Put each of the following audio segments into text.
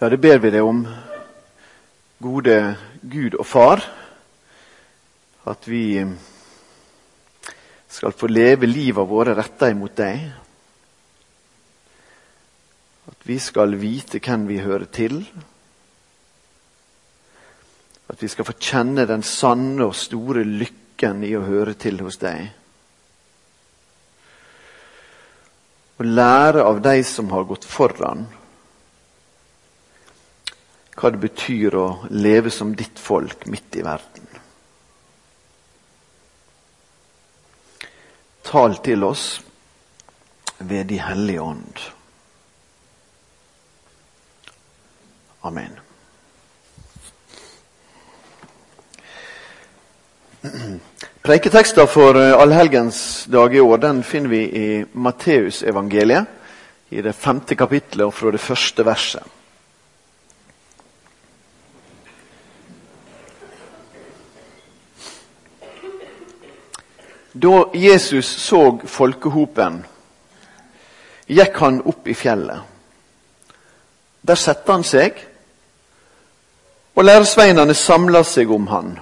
Ja, det ber vi deg om, gode Gud og Far, at vi skal få leve livet våre retta imot deg. At vi skal vite hvem vi hører til. At vi skal få kjenne den sanne og store lykken i å høre til hos deg. Og lære av de som har gått foran hva det betyr å leve som ditt folk midt i verden. Tal til oss ved De hellige ånd. Amen. Preiketekster for allhelgensdag i år den finner vi i Matteusevangeliet, i det femte kapittelet og fra det første verset. Da Jesus så folkehopen, gikk han opp i fjellet. Der satte han seg, og læresveinene samla seg om han.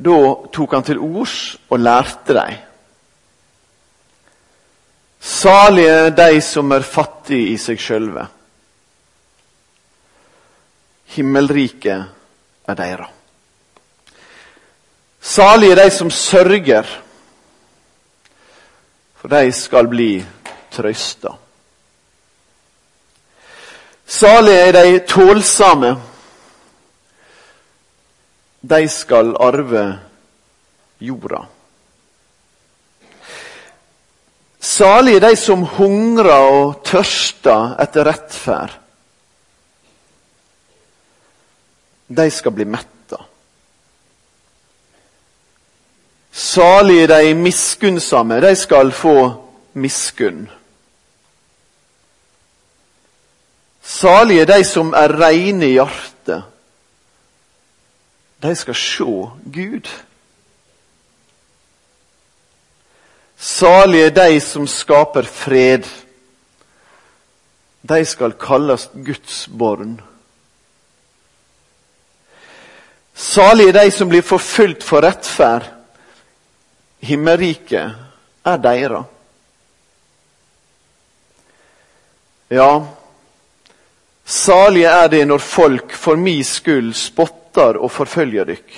Da tok han til ords og lærte dem. Salige de som er fattige i seg sjølve. Himmelriket er deira. Salige de som sørger, for de skal bli trøsta. Salige er de tålsomme, de skal arve jorda. Salige er de som hungrer og tørster etter rettferd. De skal bli mette. Salige de miskunnsomme, de skal få miskunn. Salige de som er reine i hjertet. De skal se Gud. Salige de som skaper fred. De skal kalles Guds barn. Salige de som blir forfulgt for rettferd. Himmelriket er deira. Ja, salige er det når folk for mi skyld spotter og forfølger dykk,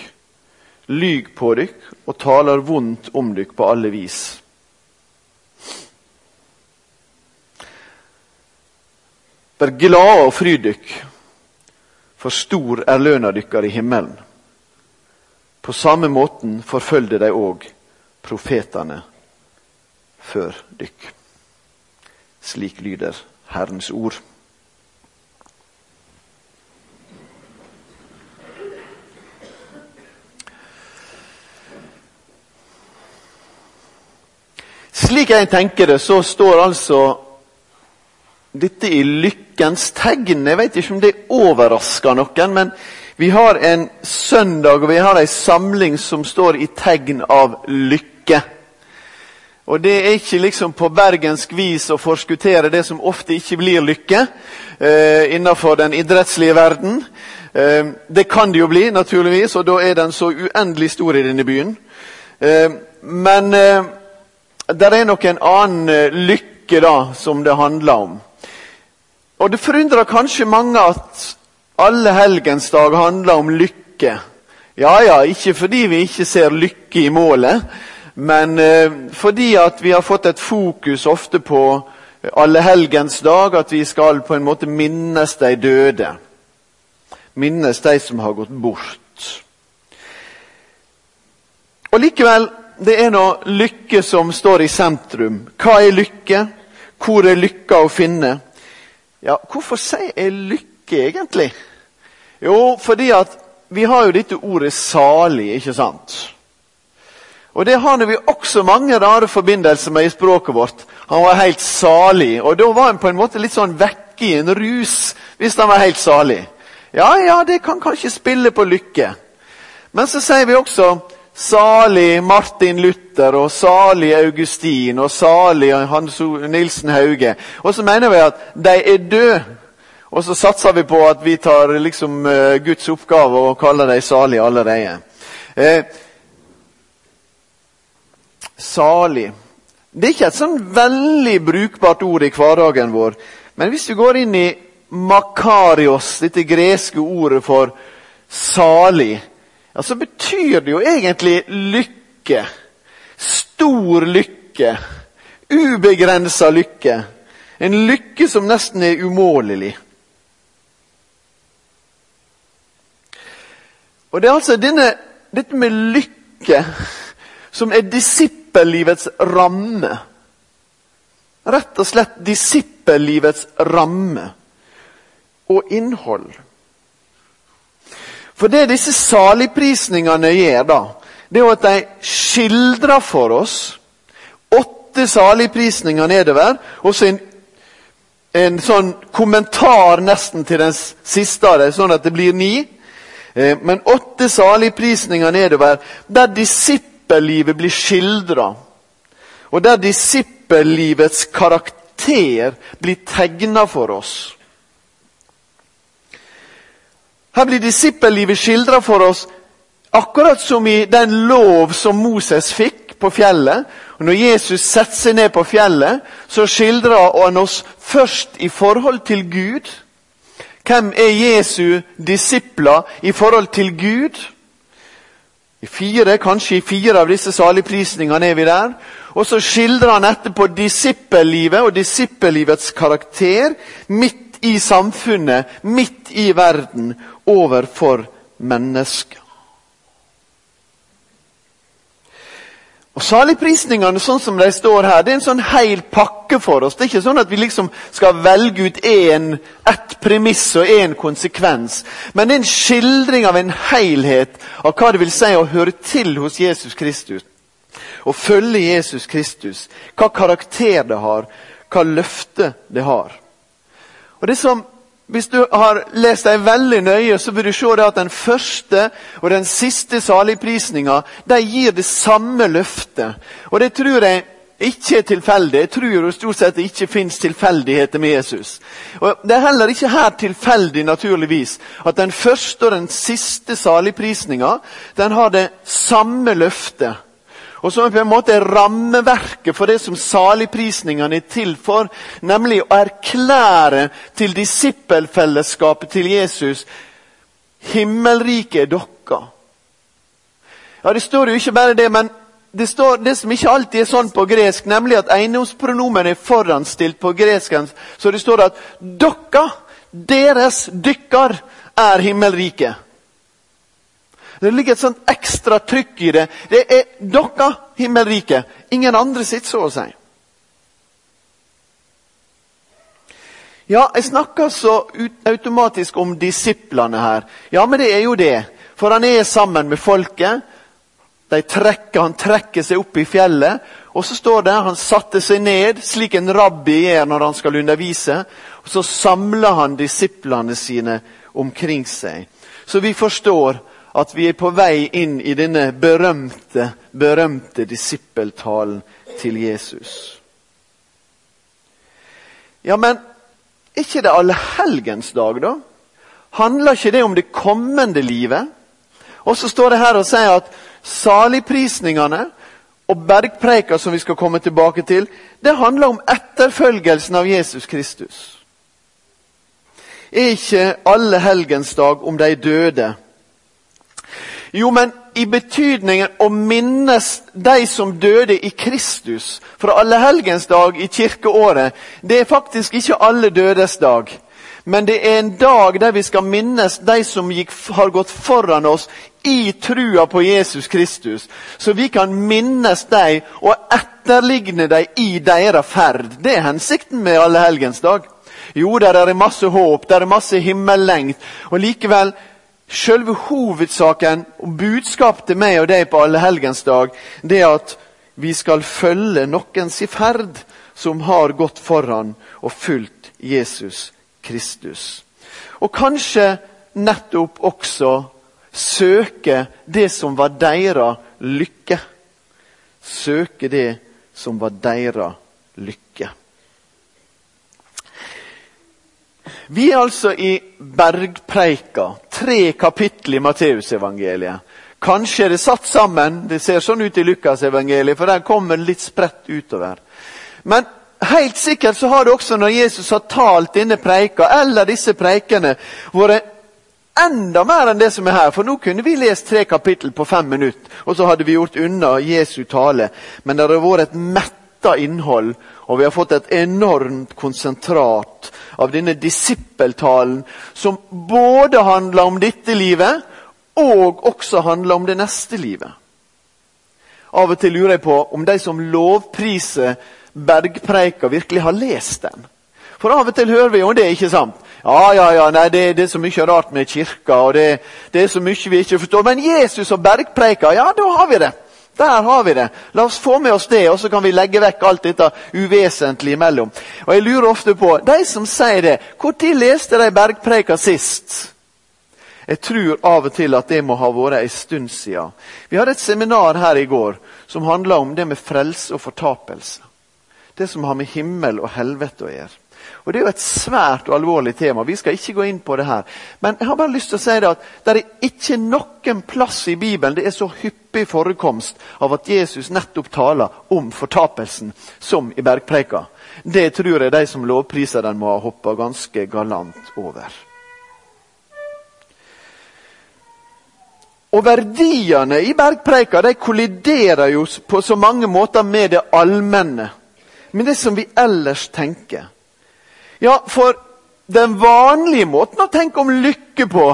lyg på dykk og taler vondt om dykk på alle vis. Vær glade og fryd dykk, for stor er løna dykkar i himmelen. På samme måten forfølgde de òg profetene før dykk. Slik lyder Herrens ord. Slik jeg tenker det, så står altså dette i lykkens tegn. Jeg vet ikke om det overrasker noen, men vi har en søndag og vi har en samling som står i tegn av lykke lykke. Og det er ikke liksom på bergensk vis å forskuttere det som ofte ikke blir lykke eh, innenfor den idrettslige verden. Eh, det kan det jo bli, naturligvis, og da er den så uendelig stor i denne byen. Eh, men eh, det er nok en annen eh, lykke da, som det handler om. Og det forundrer kanskje mange at alle helgensdag handler om lykke. Ja, ja, ikke fordi vi ikke ser lykke i målet, men eh, fordi at vi har fått et fokus ofte på allehelgens dag, at vi skal på en måte minnes de døde. Minnes de som har gått bort. Og Likevel, det er nå lykke som står i sentrum. Hva er lykke? Hvor er lykka å finne? Ja, Hvorfor sier jeg lykke, egentlig? Jo, fordi at vi har jo dette ordet 'salig', ikke sant? Og Det har vi også mange rare forbindelser med i språket vårt. Han var helt salig, og da var han på en måte litt sånn vekke i en rus hvis han var helt salig. Ja, ja, det kan kanskje spille på lykke. Men så sier vi også salig Martin Luther og salig Augustin og salig Hans Nilsen Hauge. Og så mener vi at de er døde. Og så satser vi på at vi tar liksom uh, Guds oppgave og kaller deg salig allerede. Eh, salig. Det er ikke et sånn veldig brukbart ord i hverdagen vår. Men hvis du går inn i makarios, dette greske ordet for salig, ja, så betyr det jo egentlig lykke. Stor lykke. Ubegrensa lykke. En lykke som nesten er umålelig. Og Det er altså denne, dette med lykke som er disippellivets ramme. Rett og slett disippellivets ramme og innhold. For det disse saligprisningene gjør, da, det er jo at de skildrer for oss åtte saligprisninger nedover, og så en, en sånn kommentar nesten til den siste av dem, sånn at det blir ni. Eh, men åtte saligprisninger nedover, der disippellivet blir skildra. Og der disippellivets karakter blir tegna for oss. Her blir disippellivet skildra for oss akkurat som i den lov som Moses fikk på fjellet. Og Når Jesus setter seg ned på fjellet, så skildrer han oss først i forhold til Gud. Hvem er Jesu disipler i forhold til Gud? I fire, Kanskje i fire av disse saligprisningene er vi der. Og så skildrer han etterpå disippellivet og disippellivets karakter midt i samfunnet, midt i verden, overfor mennesker. Og Saligprisningene sånn som de står her, det er en sånn hel pakke for oss. Det er ikke sånn at vi liksom skal velge ut ett premiss og én konsekvens. Men det er en skildring av en helhet av hva det vil si å høre til hos Jesus Kristus. Å følge Jesus Kristus. Hva karakter det har, hva løfte det har. Og det som hvis du har lest deg veldig nøye, så vil du se at den første og den siste saligprisninga de gir det samme løftet. Og det tror jeg ikke er tilfeldig. Jeg tror jo stort sett det ikke fins tilfeldigheter med Jesus. Og Det er heller ikke her tilfeldig, naturligvis, at den første og den siste saligprisninga den har det samme løftet og som på en måte rammeverket for det som saligprisningene er til for, nemlig å erklære til disippelfellesskapet til Jesus himmelriket er dere. Ja, Det står jo ikke bare det, men det står det som ikke alltid er sånn på gresk, nemlig at eiendomspronomen er foranstilt på gresken. Så det står at dere, deres, dykker, er himmelriket. Det ligger et sånt ekstra trykk i det. Det er dere, himmelriket. Ingen andre sitt, så å si. Ja, jeg snakker så automatisk om disiplene her. Ja, men det er jo det. For han er sammen med folket. Trekker, han trekker seg opp i fjellet. Og så står det han satte seg ned, slik en rabbi gjør når han skal undervise. Og så samler han disiplene sine omkring seg. Så vi forstår at vi er på vei inn i denne berømte, berømte disippeltalen til Jesus. Ja, men er ikke det allehelgensdag, da? Handler ikke det om det kommende livet? Og så står det her og sier at saligprisningene og bergpreika, som vi skal komme tilbake til, det handler om etterfølgelsen av Jesus Kristus. Er ikke alle helgensdag om de døde jo, men i betydningen å minnes de som døde i Kristus. fra allehelgensdag i kirkeåret, det er faktisk ikke alle dødes dag. Men det er en dag der vi skal minnes de som gikk, har gått foran oss i trua på Jesus Kristus. Så vi kan minnes dem og etterligne dem i deres ferd. Det er hensikten med allehelgensdag. Jo, der er det masse håp, der er masse himmellengt. Og likevel Selve hovedsaken og budskapet til meg og deg på allehelgensdag, det er at vi skal følge noens i ferd som har gått foran og fulgt Jesus Kristus. Og kanskje nettopp også søke det som var deres lykke. Søke det som var deres lykke. Vi er altså i bergpreika, tre kapittel i Matteusevangeliet. Kanskje er det satt sammen, det ser sånn ut i Lukasevangeliet, for der kommer det litt spredt utover. Men helt sikkert så har det også, når Jesus har talt denne preika, eller disse preikene, vært enda mer enn det som er her. For nå kunne vi lest tre kapittel på fem minutter, og så hadde vi gjort unna Jesu tale. Men det har vært et metta innhold, og vi har fått et enormt konsentrat av denne disippeltalen, som både handler om dette livet, og også handler om det neste livet. Av og til lurer jeg på om de som lovpriser bergpreika, virkelig har lest den. For av og til hører vi jo det, ikke sant? Ja, ja, ja, nei, det, det, er så mye rart med kirka, og det, det, er så mye vi ikke forstår. Men Jesus og bergpreika, ja, da har vi det. Der har vi det. La oss få med oss det, og så kan vi legge vekk alt dette uvesentlige imellom. Og Jeg lurer ofte på, de som sier det, når leste de bergpreika sist? Jeg tror av og til at det må ha vært en stund siden. Vi hadde et seminar her i går som handla om det med frelse og fortapelse. Det som har med himmel og helvete å gjøre. Og Det er jo et svært og alvorlig tema. Vi skal ikke gå inn på det her. Men jeg har bare lyst til å si det at det er ikke noen plass i Bibelen det er så hyppig forekomst av at Jesus nettopp taler om fortapelsen som i bergpreika. Det tror jeg de som lovpriser den, må ha hoppa ganske galant over. Og verdiene i bergpreika de kolliderer jo på så mange måter med det allmenne. Med det som vi ellers tenker. Ja, for den vanlige måten å tenke om lykke på,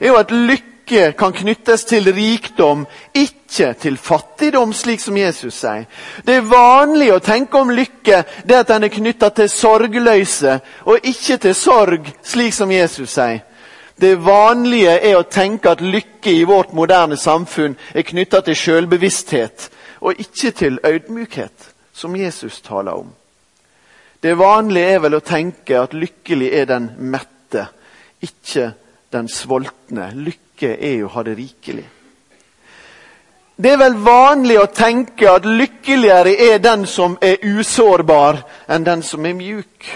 er jo at lykke kan knyttes til rikdom, ikke til fattigdom, slik som Jesus sier. Det vanlige å tenke om lykke det er at den er knytta til sorgløse, og ikke til sorg, slik som Jesus sier. Det vanlige er å tenke at lykke i vårt moderne samfunn er knytta til sjølbevissthet, og ikke til ødmykhet, som Jesus taler om. Det vanlige er vel å tenke at lykkelig er den mette, ikke den sultne. Lykke er jo å ha det rikelig. Det er vel vanlig å tenke at lykkeligere er den som er usårbar, enn den som er mjuk.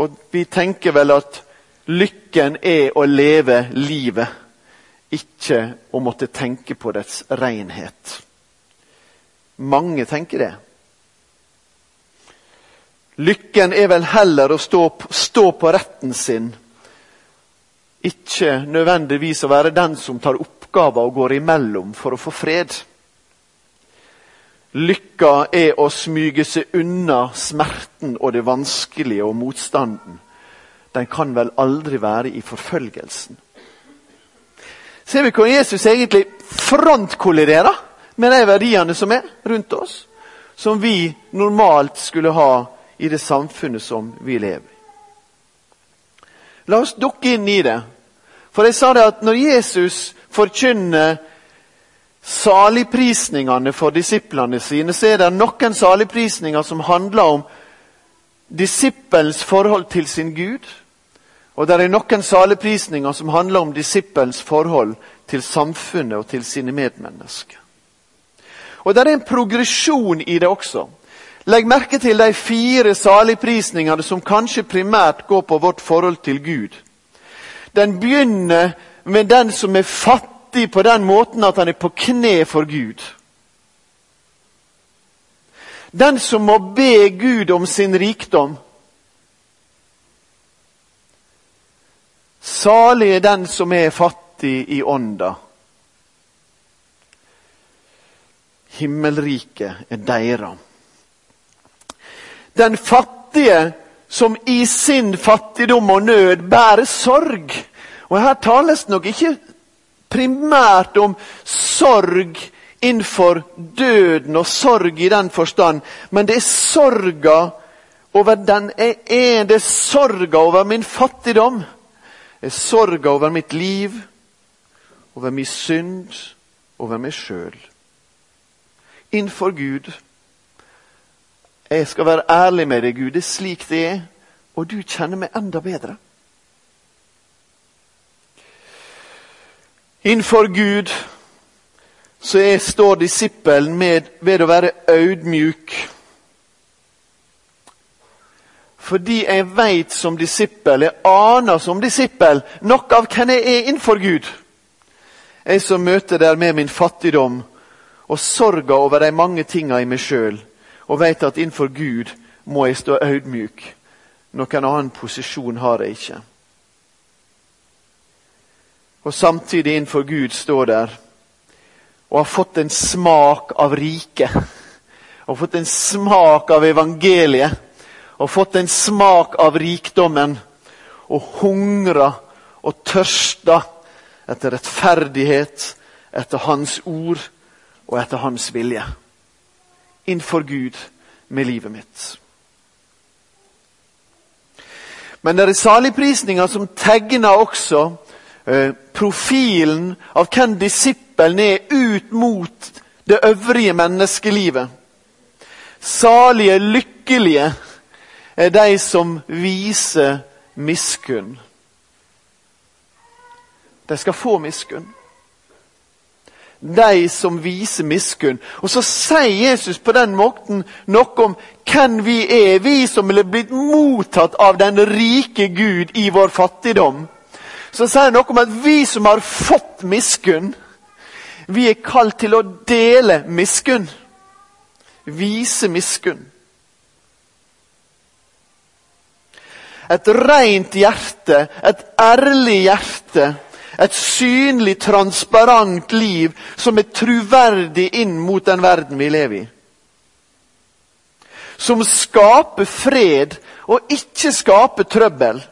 Og vi tenker vel at lykken er å leve livet, ikke å måtte tenke på dets renhet. Mange tenker det. Lykken er vel heller å stå, stå på retten sin, ikke nødvendigvis å være den som tar oppgaver og går imellom for å få fred. Lykka er å smyge seg unna smerten og det vanskelige og motstanden. Den kan vel aldri være i forfølgelsen. Ser vi hvor Jesus egentlig frontkolliderer med de verdiene som er rundt oss? Som vi normalt skulle ha i det samfunnet som vi lever i. La oss dukke inn i det. For jeg sa det at når Jesus forkynner saligprisningene for disiplene sine, så er det noen saligprisninger som handler om disippelens forhold til sin Gud. Og det er noen saligprisninger som handler om disippelens forhold til samfunnet og til sine medmennesker. Og det er en progresjon i det også. Legg merke til de fire saligprisningene som kanskje primært går på vårt forhold til Gud. Den begynner med den som er fattig på den måten at han er på kne for Gud. Den som må be Gud om sin rikdom. Salig er den som er fattig i ånda. Himmelriket er deira. Den fattige som i sin fattigdom og nød bærer sorg. Og Her tales det nok ikke primært om sorg innenfor døden og sorg i den forstand, men det er sorga over den jeg er. Det er sorga over min fattigdom. Det er sorga over mitt liv, over min synd, over meg sjøl. Innenfor Gud jeg skal være ærlig med deg, Gud. Det er slik det er. Og du kjenner meg enda bedre. Innenfor Gud så er, står disippelen med, ved å være audmjuk. Fordi jeg veit som disippel, jeg aner som disippel, nok av hvem jeg er innenfor Gud. Jeg som møter der med min fattigdom og sorga over de mange tinga i meg sjøl, og veit at innenfor Gud må jeg stå audmjuk. Noen annen posisjon har jeg ikke. Og samtidig innenfor Gud står der og har fått en smak av riket. Og fått en smak av evangeliet. Og fått en smak av rikdommen. Og hungra og tørsta etter rettferdighet, etter Hans ord og etter Hans vilje. Innenfor Gud med livet mitt. Men det er saligprisninga som tegner også eh, profilen av hvem disippelen er ut mot det øvrige menneskelivet. Salige, lykkelige er de som viser miskunn. De skal få miskunn. De som viser miskunn. Og så sier Jesus på den måten noe om hvem vi er, vi som er blitt mottatt av den rike Gud i vår fattigdom så sier han noe om at vi som har fått miskunn, vi er kalt til å dele miskunn. Vise miskunn. Et rent hjerte, et ærlig hjerte, et synlig, transparent liv som er truverdig inn mot den verden vi lever i. Som skaper fred og ikke skaper trøbbel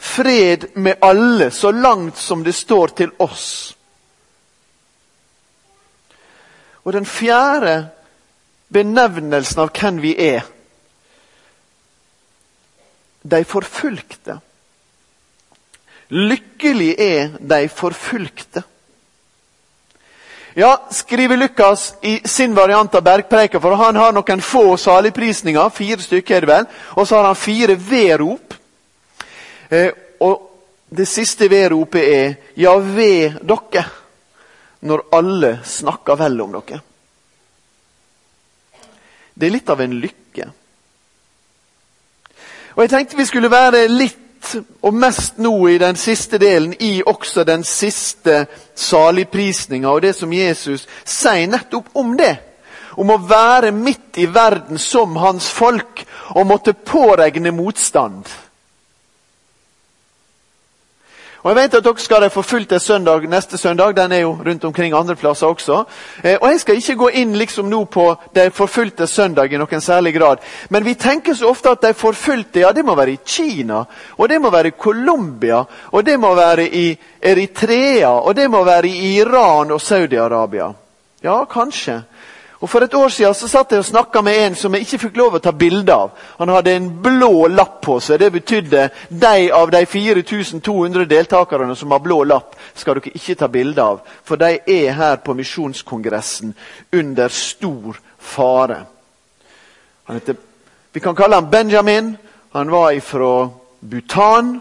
fred med alle, så langt som det står til oss. Og den fjerde benevnelsen av hvem vi er De forfulgte. Lykkelig er de forfulgte. Ja, skriver Lukas i sin variant av bergpreika, for han har noen få saligprisninger, fire stykker er det vel, og så har han fire vedrop. Eh, og det siste vedropet er 'Ja, ved dere', når alle snakker vel om dere. Det er litt av en lykke. Og Jeg tenkte vi skulle være og mest nå i den siste delen, i også den siste saligprisninga, og det som Jesus sier nettopp om det. Om å være midt i verden som hans folk og måtte påregne motstand. Og Jeg vet at dere skal ha forfulgt det søndag, neste søndag. Den er jo rundt omkring andre plasser også. Eh, og Jeg skal ikke gå inn liksom nå på de forfulgte søndag i noen særlig grad. Men vi tenker så ofte at de forfulgte ja, det må være i Kina, og det må være i Colombia, og det må være i Eritrea, og det må være i Iran og Saudi-Arabia. Ja, kanskje. Og For et år siden så satt jeg og snakka med en som jeg ikke fikk lov å ta bilde av. Han hadde en blå lapp på seg. Det betydde de av de 4200 deltakerne som har blå lapp, skal dere ikke ta bilde av. For de er her på misjonskongressen under stor fare. Heter, vi kan kalle han Benjamin. Han var fra Bhutan.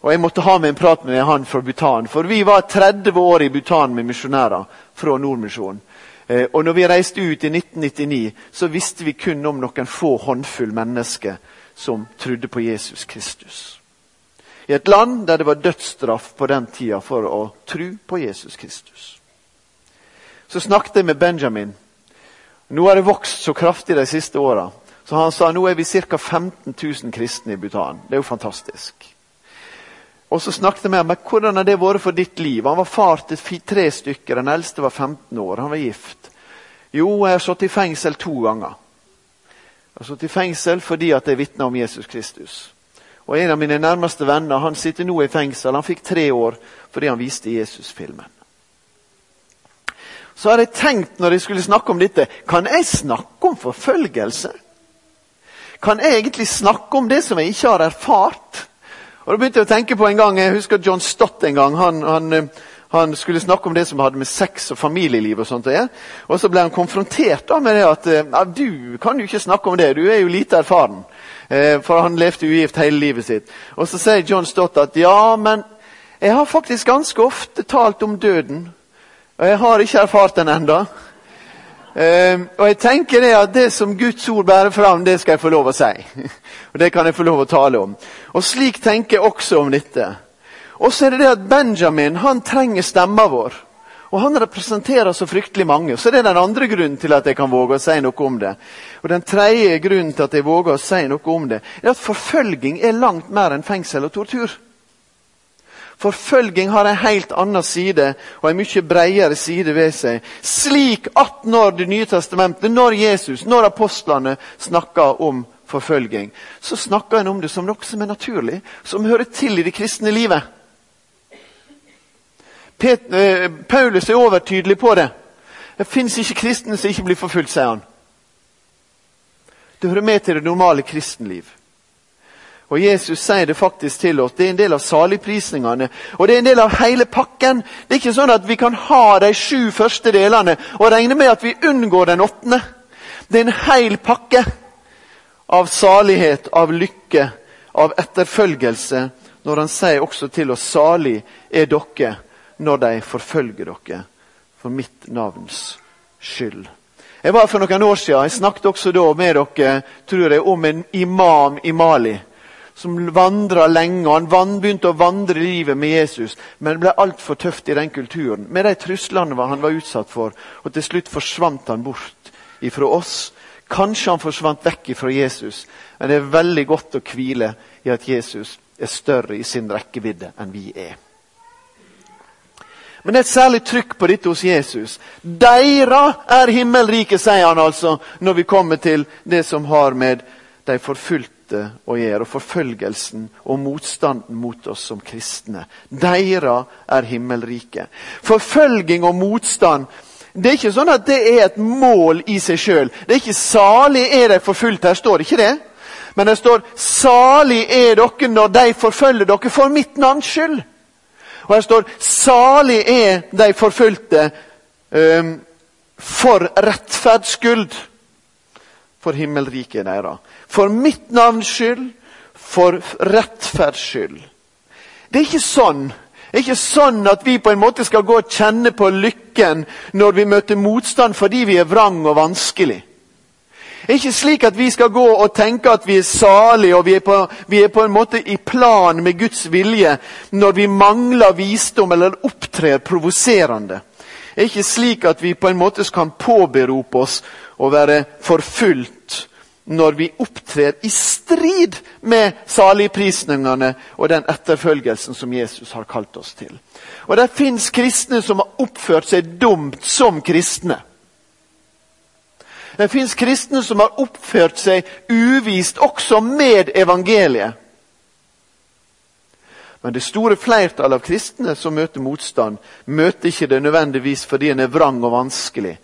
Og jeg måtte ha med en prat med han fra Bhutan. For vi var 30 år i Bhutan med misjonærer fra Nordmisjonen. Eh, og når vi reiste ut i 1999, så visste vi kun om noen få håndfull mennesker som trodde på Jesus Kristus. I et land der det var dødsstraff på den tida for å tro på Jesus Kristus. Så snakket jeg med Benjamin. Nå har det vokst så kraftig de siste åra. Så han sa nå er vi ca. 15 000 kristne i Bhutan. Det er jo fantastisk. Og så snakket ham om hvordan har det vært for ditt liv. Han var far til tre stykker. Den eldste var 15 år. Han var gift. Jo, jeg har sittet i fengsel to ganger. Jeg har sittet i fengsel fordi at jeg vitna om Jesus Kristus. Og En av mine nærmeste venner han sitter nå i fengsel. Han fikk tre år fordi han viste Jesus-filmen. Så har jeg tenkt når jeg skulle snakke om dette, kan jeg snakke om forfølgelse? Kan jeg egentlig snakke om det som jeg ikke har erfart? Og da begynte Jeg å tenke på en gang, jeg husker John Stott en gang. Han, han, eh, han skulle snakke om det som hadde med sex og familieliv og sånt å Og så ble han konfrontert da med det at eh, ja, du kan jo ikke snakke om det, du er jo lite erfaren. Eh, for han levde ugift hele livet sitt. Og så sier John Stott at ja, men jeg har faktisk ganske ofte talt om døden. Og jeg har ikke erfart den enda. Uh, og jeg tenker det at det som Guds ord bærer fram, det skal jeg få lov å si. og det kan jeg få lov å tale om. Og slik tenker jeg også om dette. Og så er det det at Benjamin han trenger stemma vår. Og han representerer så fryktelig mange. Så det er den andre grunnen til at jeg kan våge å si noe om det. Og den tredje grunnen til at jeg våger å si noe om det, er at forfølging er langt mer enn fengsel og tortur. Forfølging har en helt annen side og en mye bredere side ved seg. Slik at når Det nye testamentet, når Jesus, når apostlene snakker om forfølging, så snakker en om det som noe som er naturlig, som hører til i det kristne livet. Pet, eh, Paulus er overtydelig på det. Det fins ikke kristne som ikke blir forfulgt, sier han. Det hører med til det normale kristenliv. Og Jesus sier det faktisk til oss. Det er en del av saligprisningene. Og det er en del av hele pakken. Det er ikke sånn at vi kan ha de sju første delene og regne med at vi unngår den åttende. Det er en hel pakke av salighet, av lykke, av etterfølgelse. Når han sier også til oss 'salig er dere når de forfølger dere for mitt navns skyld'. Jeg var For noen år siden, jeg snakket også da med dere tror jeg, om en imam i Mali som vandra lenge. og Han begynte å vandre livet med Jesus, men det ble altfor tøft i den kulturen. Med de truslene han var utsatt for. Og til slutt forsvant han bort ifra oss. Kanskje han forsvant vekk ifra Jesus, men det er veldig godt å hvile i at Jesus er større i sin rekkevidde enn vi er. Men det er et særlig trykk på dette hos Jesus. Deira er himmelriket, sier han altså, når vi kommer til det som har med de forfulgte dette å gjøre, og forfølgelsen og motstanden mot oss som kristne. Deira er himmelriket. Forfølging og motstand det er ikke sånn at det er et mål i seg sjøl. Det er ikke 'salig er de forfulgt'. Her står ikke det. Men det står 'salig er dere når de forfølger dere for mitt navns skyld'. Og her står 'salig er de forfulgte um, for rettferds skyld' for himmelriket deres. For mitt navns skyld, for rettferds skyld. Det er ikke sånn det er ikke sånn at vi på en måte skal gå og kjenne på lykken når vi møter motstand fordi vi er vrang og vanskelig. Det er ikke slik at vi skal gå og tenke at vi er salige og vi er, på, vi er på en måte i plan med Guds vilje når vi mangler visdom eller opptrer provoserende. Er ikke slik at vi på en måte kan påberope oss å være forfulgt når vi opptrer i strid med saligprisningene og den etterfølgelsen som Jesus har kalt oss til. Og Det fins kristne som har oppført seg dumt som kristne. Det fins kristne som har oppført seg uvist også med evangeliet. Men det store flertallet av kristne som møter motstand, møter ikke det nødvendigvis fordi en er vrang og vanskelig,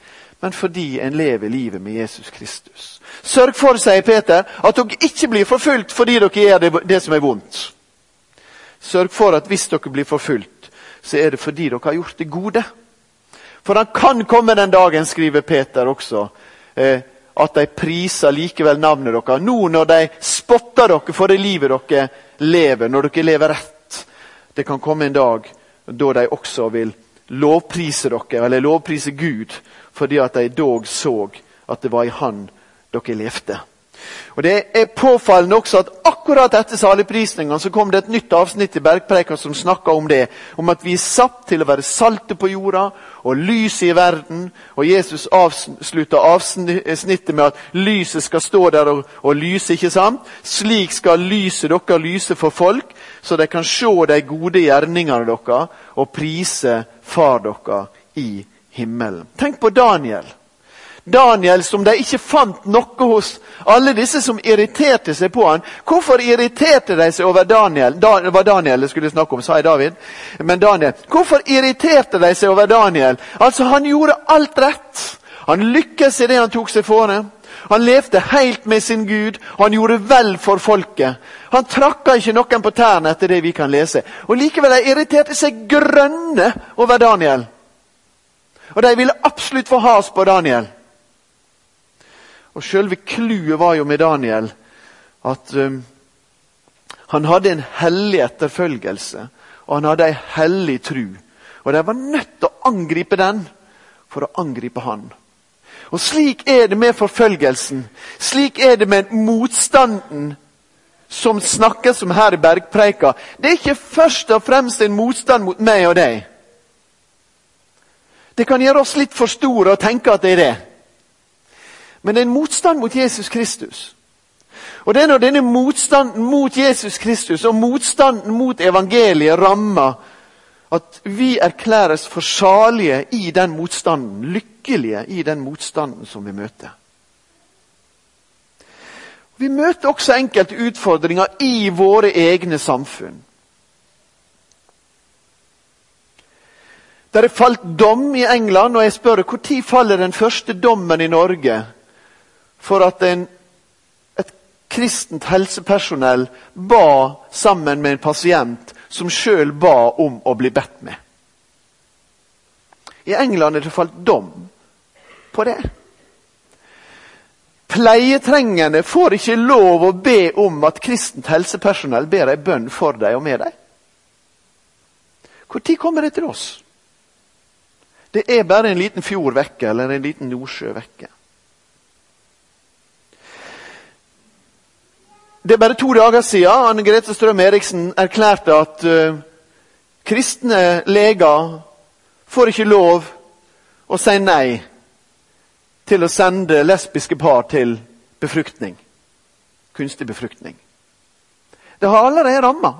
men fordi en lever livet med Jesus Kristus. Sørg for, sier Peter, at dere ikke blir forfulgt fordi dere gjør det, det, som er vondt. Sørg for at hvis dere blir forfulgt, så er det fordi dere har gjort det gode. For han kan komme den dagen, skriver Peter også, eh, at de priser likevel navnet deres. Nå når de spotter dere for det livet dere lever, når dere lever rett. Det kan komme en dag da de også vil lovprise dere, eller lovprise Gud fordi at de dog så at det var i Han dere levde. Og Det er påfallende også at akkurat etter saligprisninga kom det et nytt avsnitt i Bergpreika som snakka om det. Om at vi er satt til å være salte på jorda og lyset i verden. Og Jesus avslutta avsnittet med at lyset skal stå der og, og lyse. ikke sant? Slik skal lyset dere lyse for folk, så de kan se de gode gjerningene deres og prise Far dere i himmelen. Tenk på Daniel. Daniel som de ikke fant noe hos. Alle disse som irriterte seg på han. Hvorfor irriterte de seg over Daniel? Da, det var Daniel jeg skulle snakke om, sa jeg David. Men Daniel. Hvorfor irriterte de seg over Daniel? Altså, Han gjorde alt rett. Han lykkes i det han tok seg fore. Han levde helt med sin Gud, og han gjorde vel for folket. Han trakka ikke noen på tærne etter det vi kan lese. Og Likevel de irriterte seg grønne over Daniel. Og de ville absolutt få has på Daniel. Og Selve clouet var jo med Daniel at um, han hadde en hellig etterfølgelse, og han hadde ei hellig tru. Og de var nødt til å angripe den for å angripe han. Og slik er det med forfølgelsen. Slik er det med motstanden som snakkes om her i Bergpreika. Det er ikke først og fremst en motstand mot meg og deg. Det kan gjøre oss litt for store og tenke at det er det. Men det er en motstand mot Jesus Kristus. Og det er når denne motstanden mot Jesus Kristus og motstanden mot evangeliet rammer, at vi erklæres for salige i den motstanden, lykkelige i den motstanden som vi møter. Vi møter også enkelte utfordringer i våre egne samfunn. Det er falt dom i England, og jeg spør når faller den første dommen i Norge for at en kristent helsepersonell ba sammen med en pasient som sjøl ba om å bli bedt med. I England er det falt dom på det. Pleietrengende får ikke lov å be om at kristent helsepersonell ber ei bønn for deg og med deg. Når kommer det til oss? Det er bare en liten fjord vekke, eller en liten nordsjø vekke. Det er bare to dager siden Anne Grete Strøm Eriksen erklærte at uh, kristne leger får ikke lov å si nei til å sende lesbiske par til befruktning. Kunstig befruktning. Det har allerede ramma.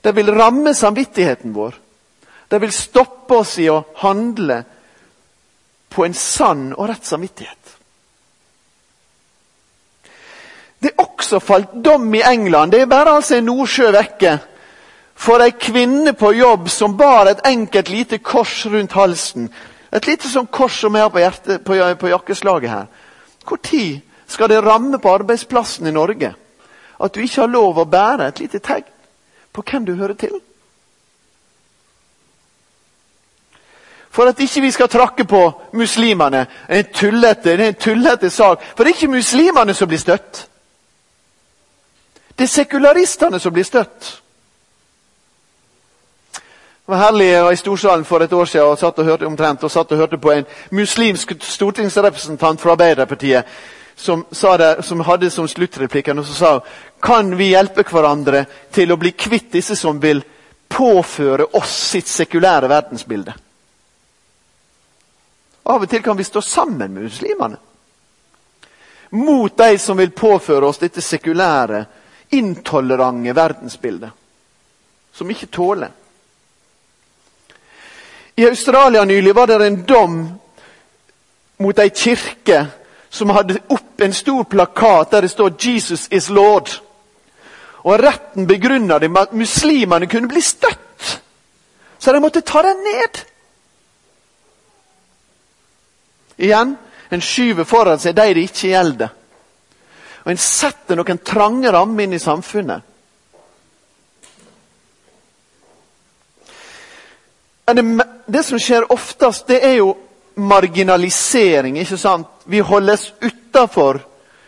Det vil ramme samvittigheten vår. Det vil stoppe oss i å handle på en sann og rett samvittighet. Det er også falt dom i England. Det er bare altså en nordsjø vekke. For ei kvinne på jobb som bar et enkelt lite kors rundt halsen. Et lite sånn kors som har på, hjerte, på, på jakkeslaget her. Når skal det ramme på arbeidsplassen i Norge at du ikke har lov å bære et lite tegn på hvem du hører til? For at ikke vi skal trakke på muslimene. En tullete, det er en tullete sak. For det er ikke muslimene som blir støtt. Det er sekularistene som blir støtt. Det var herlig jeg var i Storsalen for et år siden og satt og hørte omtrent, og satt og hørte på en muslimsk stortingsrepresentant fra Arbeiderpartiet som, det, som hadde som sluttreplikken og så sa kan vi hjelpe hverandre til å bli kvitt disse som vil påføre oss sitt sekulære verdensbilde. Av og til kan vi stå sammen med muslimene. Mot de som vil påføre oss dette sekulære intolerante verdensbildet. Som ikke tåler. I Australia nylig var det en dom mot ei kirke som hadde opp en stor plakat der det står 'Jesus is Lord'. Og Retten begrunna det med at muslimene kunne bli støtt, så de måtte ta den ned. Igjen, en skyver foran seg de det ikke gjelder. Og en setter noen trange rammer inn i samfunnet. Det, det som skjer oftest, det er jo marginalisering. ikke sant? Vi holdes utafor.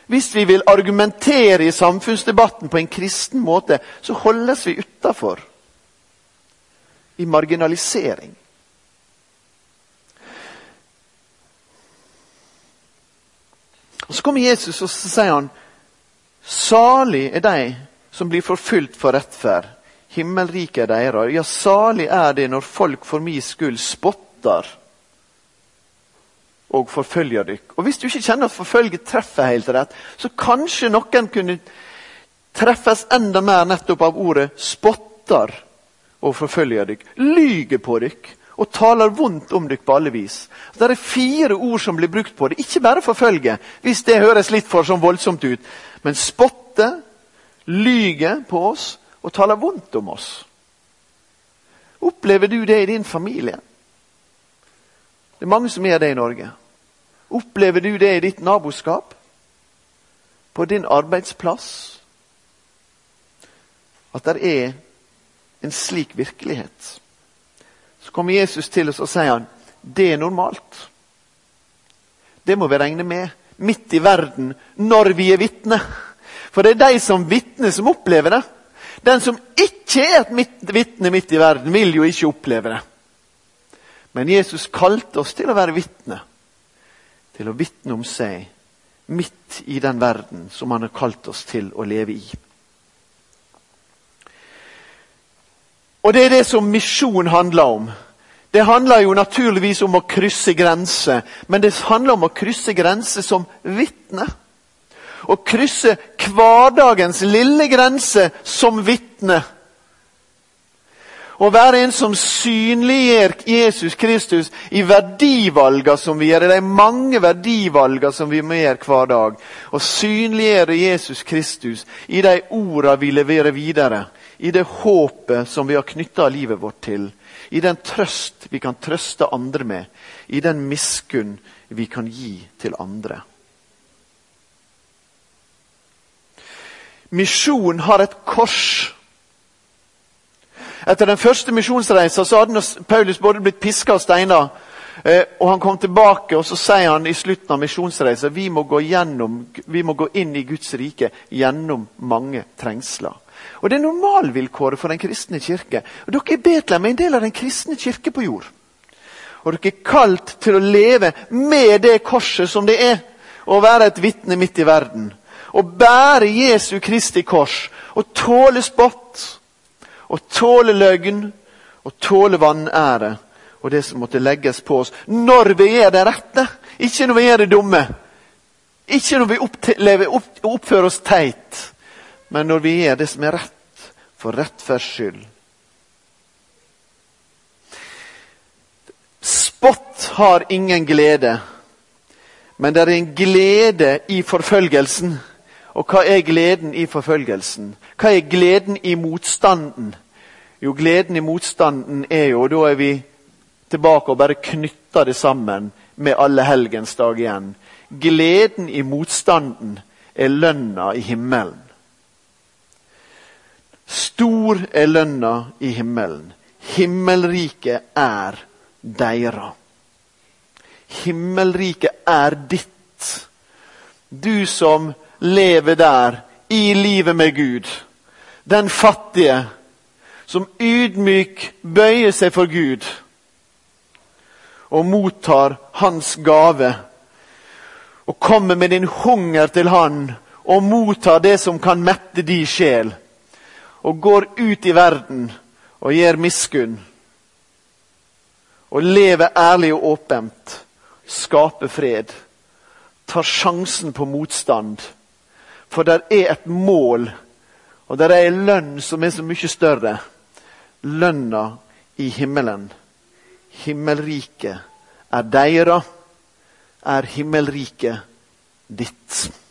Hvis vi vil argumentere i samfunnsdebatten på en kristen måte, så holdes vi utafor. I marginalisering. Og Så kommer Jesus og så sier han, Salig er de som blir forfulgt for rettferd. Himmelriket er deres. Ja, salig er det når folk for min skyld spotter og forfølger dykk. Og Hvis du ikke kjenner at forfølge treffer helt rett, så kanskje noen kunne treffes enda mer nettopp av ordet 'spotter' og forfølger dykk. Lyger på dykk og taler vondt om dere på alle vis. Det er fire ord som blir brukt på det. Ikke bare forfølge, hvis det høres litt for sånn voldsomt ut men spotte, lyge på oss og taler vondt om oss. Opplever du det i din familie? Det er mange som gjør det i Norge. Opplever du det i ditt naboskap? På din arbeidsplass? At det er en slik virkelighet. Så kommer Jesus til oss og sier han, det er normalt. Det må vi regne med midt i verden når vi er vitne. For det er de som vitner, som opplever det. Den som ikke er et vitne midt i verden, vil jo ikke oppleve det. Men Jesus kalte oss til å være vitne til å vitne om seg midt i den verden som han har kalt oss til å leve i. Og det er det som misjon handler om. Det handler jo naturligvis om å krysse grenser, men det handler om å krysse grenser som vitne. Å krysse hverdagens lille grense som vitne. Å være en som synliggjør Jesus Kristus i verdivalgene som vi gjør. Det er mange verdivalgene som vi må gjøre hver dag. Å synliggjøre Jesus Kristus i de ordene vi leverer videre. I det håpet som vi har knytta livet vårt til. I den trøst vi kan trøste andre med. I den miskunn vi kan gi til andre. Misjon har et kors. Etter den første misjonsreisa hadde Paulus både blitt piska og steina. Eh, og Han kom tilbake og så sier han i slutten av misjonsreisa vi, må gå vi må gå inn i Guds rike gjennom mange trengsler. Og Det er normalvilkåret for den kristne kirke. Og Dere i Betlehem er en del av den kristne kirke på jord. Og dere er kalt til å leve med det korset som det er å være et vitne midt i verden. Å bære Jesu Kristi kors. Og tåle spott. Og tåle løgn. Og tåle vanære. Og det som måtte legges på oss. Når vi gjør det rette. Ikke når vi gjør det dumme. Ikke når vi oppfører oss teit. Men når vi gjør det som er rett, for rettferds skyld. Spott har ingen glede, men det er en glede i forfølgelsen. Og hva er gleden i forfølgelsen? Hva er gleden i motstanden? Jo, gleden i motstanden er jo Da er vi tilbake og bare knytter det sammen med alle helgens dag igjen. Gleden i motstanden er lønna i himmelen. Stor er lønna i himmelen. Himmelriket er deira. Himmelriket er ditt. Du som lever der, i livet med Gud. Den fattige som ydmyk bøyer seg for Gud og mottar hans gave. Og kommer med din hunger til Han og mottar det som kan mette din sjel og går ut i verden og gjør miskunn. Og lever ærlig og åpent. Skaper fred. Tar sjansen på motstand. For det er et mål, og det er en lønn som er så mye større. Lønna i himmelen. Himmelriket er deira. Er himmelriket ditt.